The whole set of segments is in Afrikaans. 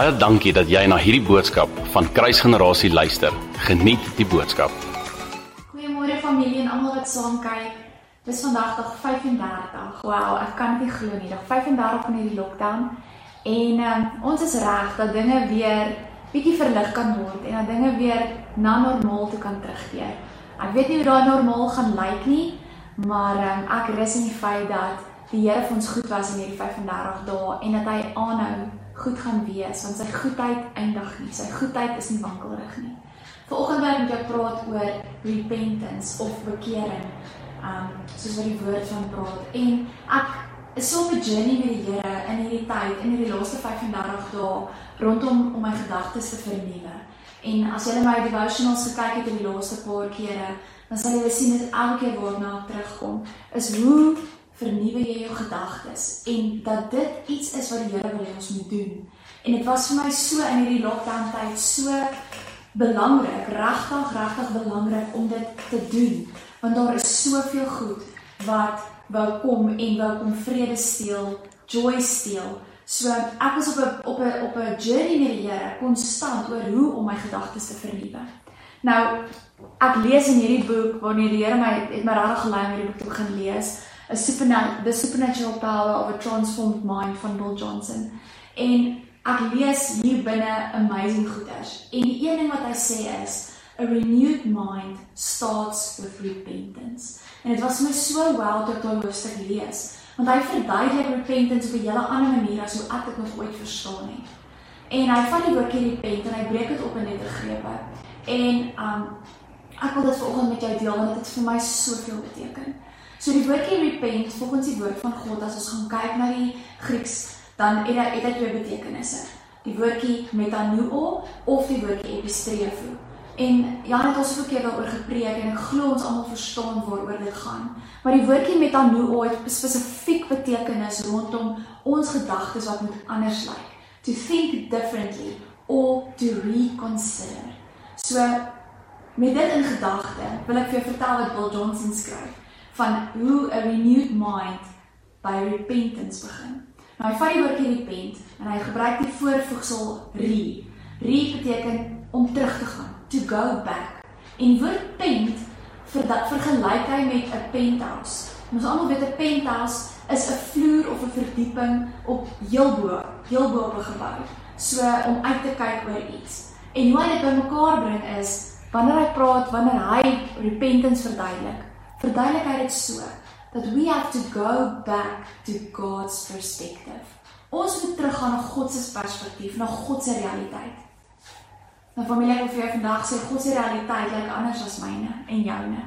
Baie dankie dat jy na hierdie boodskap van Kruisgenerasie luister. Geniet die boodskap. Goeiemôre familie en almal wat saam kyk. Dis vandag dag 35. Wow, ek kan dit nie glo nie. Dag 35 van hierdie lockdown. En um, ons is reg dat dinge weer bietjie verlig kan word en dat dinge weer na normaal toe kan terugkeer. Ek weet nie hoe daai normaal gaan lyk nie, maar um, ek rus in die feit dat die Here vir ons goed was in hierdie 35 dae en dat hy aanhou goed gaan wees want sy goedheid eindig nie. Sy goedheid is nie wankelrig nie. Vanoggend wil ek met jou praat oor repentance of bekering. Um soos wat die woord van praat. En ek is so 'n journey met die Here in hierdie tyd, in hierdie laaste 35 dae rondom om my gedagtes te vernuwe. En as jy my devotionals gekyk het in die laaste paar kere, dan sal jy sien dat elke keer waarna ek terugkom, is hoe vernuwe jy jou gedagtes en dat dit iets is wat die Here wil hê ons moet doen. En dit was vir my so in hierdie lockdown tyd so belangrik, regtig regtig belangrik om dit te doen, want daar is soveel goed wat wou kom en wou kom vrede steel, joy steel. So ek was op 'n op 'n op 'n journey met die Here konstant oor hoe om my gedagtes te vernuwe. Nou ek lees in hierdie boek wanneer die Here my het my regtig gelei om hierdie boek te begin lees. A supernatural the supernatural power of a transformed mind van Bill Johnson. En ek lees hier binne amazing goeders. En die een ding wat hy sê is a renewed mind starts with repentance. En dit was my so wel tot daai hoofstuk lees, want hy verduidelik repentance op 'n hele ander manier as hoe ek dit nog ooit verstaan het. En hy vat die woordjie repent en hy breek dit op in nette grepe. En um ek wil dit vanoggend met jou deel want dit het vir my soveel beteken. So die woordjie repent volgens die woord van God as ons gaan kyk na die Grieks, dan het dit het dit twee betekenisse. Die woordjie metanoeo of die woordjie epistrefo. En Jan het ons ook keer daaroor gepreek en glo ons almal verstaan waaroor dit gaan. Maar die woordjie metanoeo het spesifiek betekenis rondom ons gedagtes wat moet anders lyk. To think differently or to reconsider. So met dit in gedagte, wil ek vir jou vertel wat Bill Johnson skryf van hoe 'n renewed mind by repentance begin. Nou hy vat die woordjie repent en hy gebruik die voorvoegsel re. Re beteken om terug te gaan, to go back. En woord pent vir dat vergelyk hy met 'n penthouse. Ons almal weet 'n penthouse is 'n vloer of 'n verdieping op heel bo, heel bo op 'n gebou. So om uit te kyk oor iets. En hoe hy dit bymekaar bring is wanneer hy praat, wanneer hy repentance verduidelik, verduidelik hy dit so dat we have to go back to God's perspective. Ons moet teruggaan na God se perspektief, na God se realiteit. Nou familie, ek wil vir jou vandag sê God se realiteit lyk anders as myne en joune.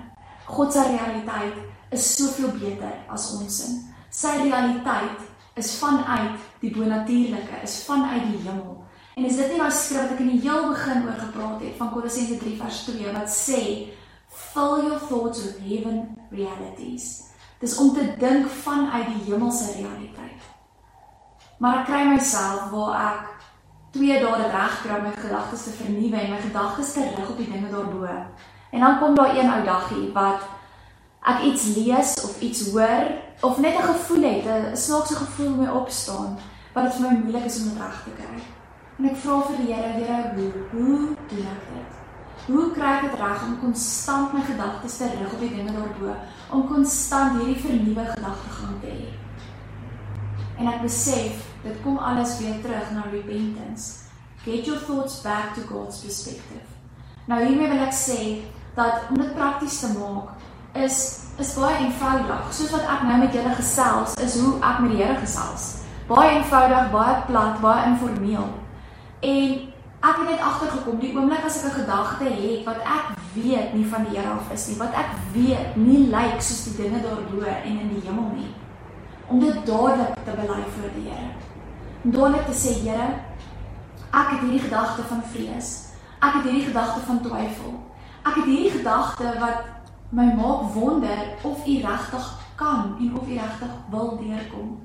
God se realiteit is soveel beter as ons sin. Sy realiteit is vanuit die bonatuurlike, is vanuit die hemel. En is dit nie daai skrif wat ek in die heel begin oor gepraat het van Kolossense 3 vers 2 wat sê fill your thoughts with heaven realities. Dis om te dink vanuit die hemelse realiteit. Maar ek kry myself waar ek 2 dae dit reg kry om my gedagtes te vernuwe en my gedagtes te rig op die dinge daarbo. En dan kom daar een ou daggie wat ek iets lees of iets hoor of net 'n gevoel het, 'n snaakse gevoel my opstaan wat dit vir my moeilik is om reg te kry. En ek vra vir die Here, Here, hoe, hoe doen ek dit? Hoe kry ek dit reg om konstant my gedagtes te rig op die dinge daarbo, om konstant hierdie vernuwe gedagtegang te hê? En ek besef, dit kom alles weer terug na repentance. Get your thoughts back to God's perspective. Nou hiermee wil ek sê dat om dit prakties te maak is is baie eenvoudig. Soos wat ek nou met julle gesels, is hoe ek met die Here gesels. Baie eenvoudig, baie plat, baie informeel. En Ek het net agtergekom die oomblik as ek 'n gedagte het wat ek weet nie van die Here af is nie, wat ek weet nie lyk soos die dinge daarbo en in die hemel nie. Om dit dadelik te bely voor die Here. Om dadelik te sê, Here, ek het hierdie gedagte van vrees. Ek het hierdie gedagte van twyfel. Ek het hierdie gedagte wat my maak wonder of U regtig kan en of U regtig wil deurkom.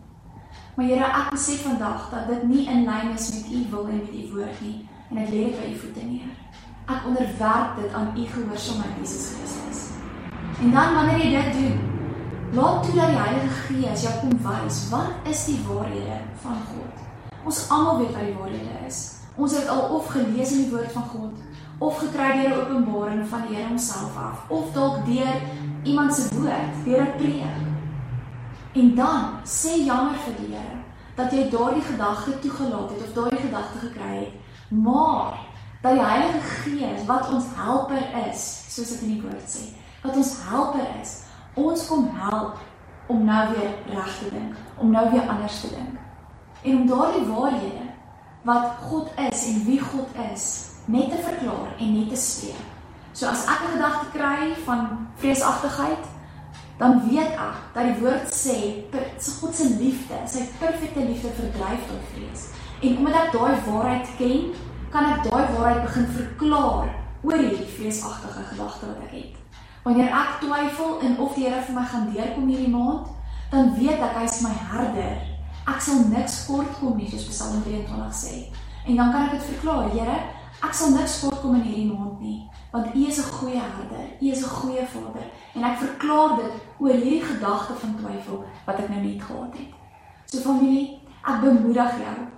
Maar Here, ek besef vandag dat dit nie in lyn is met U wil en met U woord nie en ek lê dit by u voete neer. Ek onderwerp dit aan u gehoorsaamheid Jesus Christus. En dan wanneer jy dit doen, laat toe dat die Heilige Gees jou kom wys wat is die waarhede van God. Ons almal weet wat die waarhede is. Ons het al of gelees in die woord van God of gekry deur 'n openbaring van die Here homself af of dalk deur iemand se woord, deur 'n preek. En dan sê jammer vir die Here dat jy daardie gedagte toegelaat het of daardie gedagte gekry het, maar dat die Heilige Gees wat ons helper is, soos dit in die woord sê, wat ons helper is, ons kom help om nou weer reg te dink, om nou weer anders te dink. En om daardie waarhede wat God is en wie God is, net te verklaar en net te spreek. So as ek 'n gedagte kry van vreesagtigheid, dan weet ek dat die woord sê, "Sy God se liefde, sy perfekte liefde verdryf tot vrees." En omdat ek daai waarheid ken, kan ek daai waarheid begin verklaar oor hierdie vreesagtige gedagte wat ek het. Wanneer ek twyfel in of die Here vir my gaan deurkom hierdie maand, dan weet ek hy is my herder. Ek sal niks kort kom nie, soos Psalm 23 sê. En dan kan ek dit verklaar, Here, ek sal niks kort kom in hierdie maand nie, want U is 'n goeie herder, U is 'n goeie Vader, en ek verklaar dit oor hierdie gedagte van twyfel wat ek nou net gehad het. So familie, ek bemoedig jou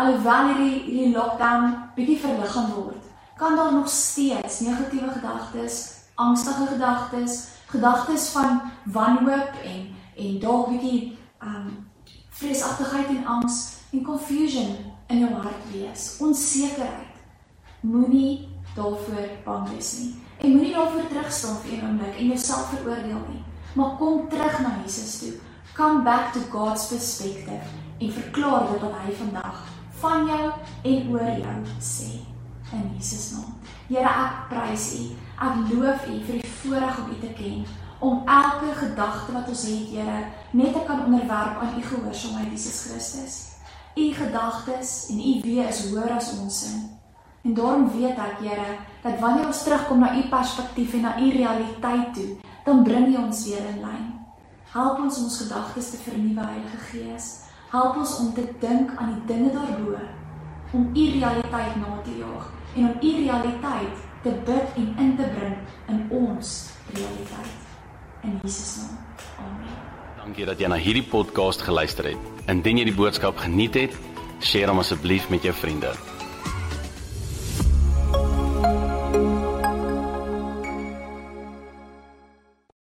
alhoewel hierdie hierdie lockdown bietjie verlig gaan word, kan daar nog steeds negatiewe gedagtes, angstige gedagtes, gedagtes van wanhoop en en dalk bietjie um vreesagtigheid en angs en confusion in jou hart wees, onsekerheid. Moenie daarvoor bang wees nie. En moenie daarvoor terugstaan vir 'n oomblik en jouself veroordeel nie, maar kom terug na Jesus toe. Come back to God's perspective en verklaar dit wat hy vandag van jou en oor jou sê in Jesus naam. Here, ek prys U. Ek loof U vir die voorreg om U te ken, om elke gedagte wat ons het, Here, net te kan onderwerp aan U gehoorsaamheid Jesus Christus. U gedagtes en U weë is hoër as ons sin. En daarom weet ek, Here, dat wanneer ons terugkom na U perspektief en na U realiteit toe, dan bring U ons weer in lyn. Help ons om ons gedagtes te vernuwe, Heilige Gees. Help ons om te dink aan die dinge daarbo, om u realiteit na te jaag en om u realiteit te bid en in te bring in ons realiteit. In Jesus naam. Amen. Dankie dat jy na hierdie podcast geluister het. Indien jy die boodskap geniet het, deel hom asseblief met jou vriende.